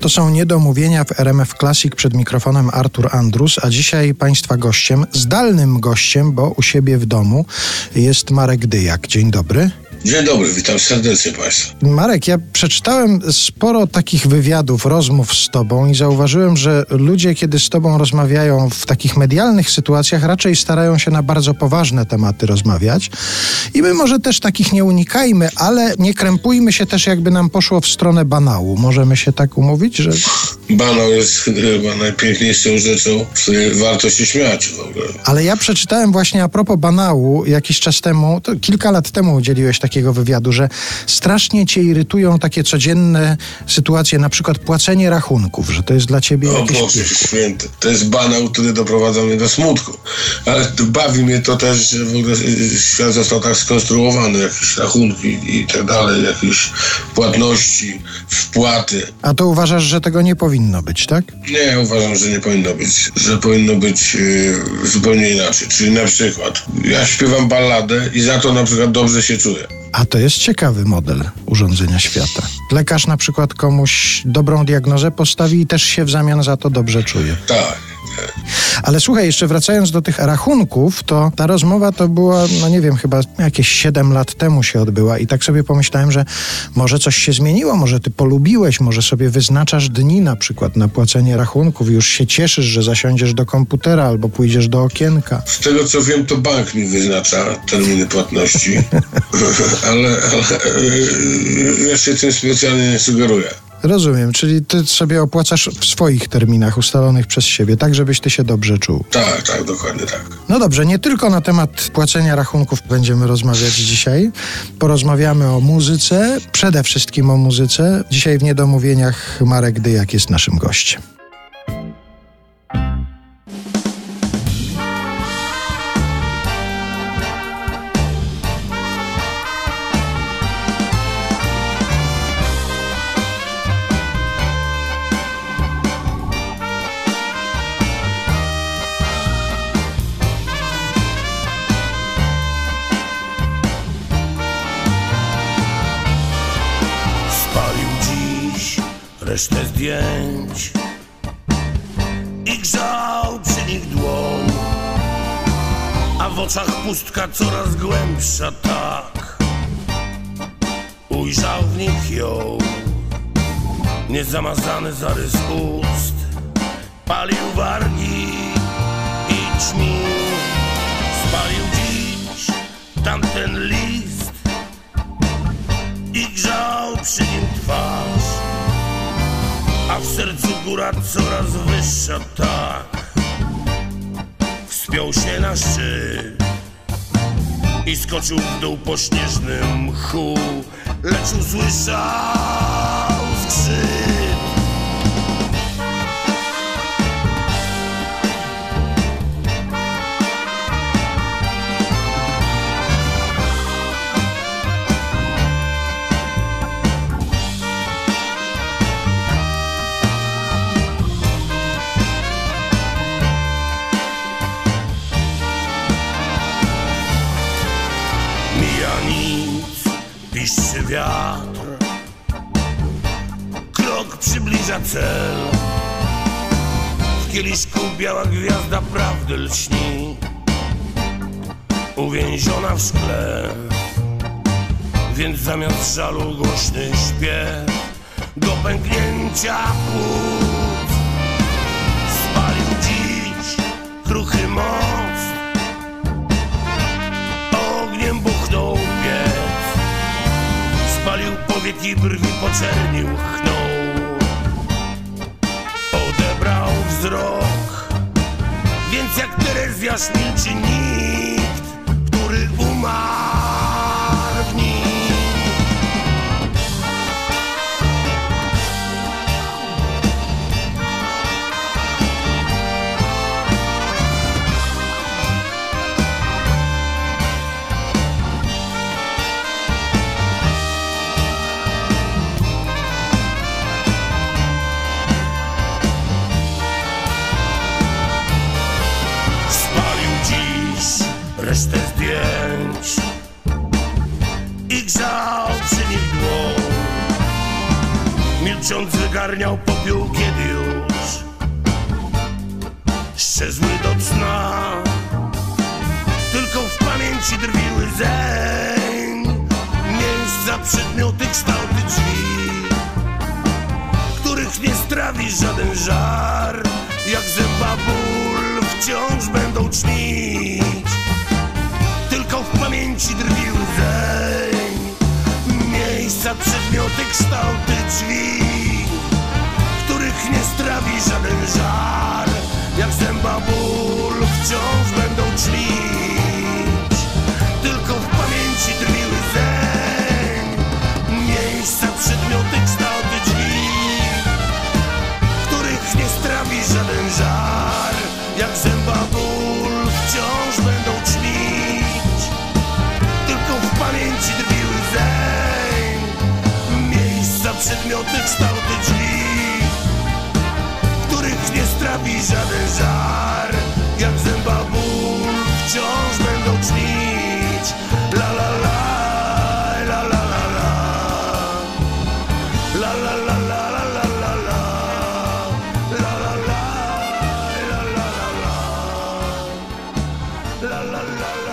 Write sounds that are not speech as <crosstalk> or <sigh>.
To są niedomówienia w RMF Classic przed mikrofonem Artur Andrus, a dzisiaj Państwa gościem, zdalnym gościem, bo u siebie w domu jest Marek Dyjak. Dzień dobry. Dzień dobry, witam serdecznie Państwa. Marek, ja przeczytałem sporo takich wywiadów, rozmów z Tobą i zauważyłem, że ludzie, kiedy z Tobą rozmawiają w takich medialnych sytuacjach, raczej starają się na bardzo poważne tematy rozmawiać. I my może też takich nie unikajmy, ale nie krępujmy się też, jakby nam poszło w stronę banału. Możemy się tak umówić, że. Banał jest chyba najpiękniejszą rzeczą, z której warto się śmiać w ogóle. Ale ja przeczytałem właśnie a propos banału jakiś czas temu, kilka lat temu udzieliłeś takiego wywiadu, że strasznie cię irytują takie codzienne sytuacje, na przykład płacenie rachunków, że to jest dla ciebie O jakieś... Boże święty, to jest banał, który doprowadza mnie do smutku. Ale bawi mnie to też, że w ogóle y, świat został tak skonstruowany, jakieś rachunki i tak dalej, jakieś płatności, wpłaty. A to uważasz, że tego nie powinno być, tak? Nie, ja uważam, że nie powinno być, że powinno być y, zupełnie inaczej. Czyli na przykład, ja śpiewam balladę i za to na przykład dobrze się czuję. A to jest ciekawy model urządzenia świata. Lekarz na przykład komuś dobrą diagnozę postawi i też się w zamian za to dobrze czuje. Tak. Ale słuchaj, jeszcze wracając do tych rachunków, to ta rozmowa to była, no nie wiem, chyba jakieś 7 lat temu się odbyła i tak sobie pomyślałem, że może coś się zmieniło, może ty polubiłeś, może sobie wyznaczasz dni na przykład na płacenie rachunków i już się cieszysz, że zasiądziesz do komputera albo pójdziesz do okienka. Z tego co wiem, to bank mi wyznacza terminy płatności, <laughs> ale, ale yy, ja się tym specjalnie nie sugeruję. Rozumiem, czyli ty sobie opłacasz w swoich terminach ustalonych przez siebie, tak żebyś ty się dobrze czuł. Tak, tak, dokładnie tak. No dobrze, nie tylko na temat płacenia rachunków będziemy rozmawiać dzisiaj. Porozmawiamy o muzyce, przede wszystkim o muzyce. Dzisiaj w Niedomówieniach Marek Dyjak jest naszym gościem. Resztę zdjęć. I grzał przy nich dłoń. A w oczach pustka coraz głębsza tak. Ujrzał w nich ją. Niezamazany zarys ust. Palił wargi i ćmił góra coraz wyższa tak. Wspiął się na szczyt I skoczył w dół po śnieżnym mchu. Lecz usłyszał skrzyp piszczy wiatr Krok przybliża cel. W kieliszku biała gwiazda prawdy lśni. Uwięziona w szkle. Więc zamiast żalu głośny śpiew Do pęknięcia płuc. Spalił dziś kruchy most Powieki brwi, poczernił, chnął Odebrał wzrok. Więc jak Terezjasz milczy nikt Który umarł resztę zdjęć I grzał przy nich dłoń Milczy ksiądz wygarniał popiół, kiedy już Szczezły do cna. Tylko w pamięci drwiły zeń Miejsca, przedmioty, kształty drzwi Których nie strawi żaden żar. Jak zęba ból wciąż będą cznić przedmioty, kształty drzwi Których nie strawi żaden żar kształty drzwi Których nie strawi żaden żar Jak zęba ból wciąż będą cznić La la la La la la la La la la la la la la la La la la la la la La la la la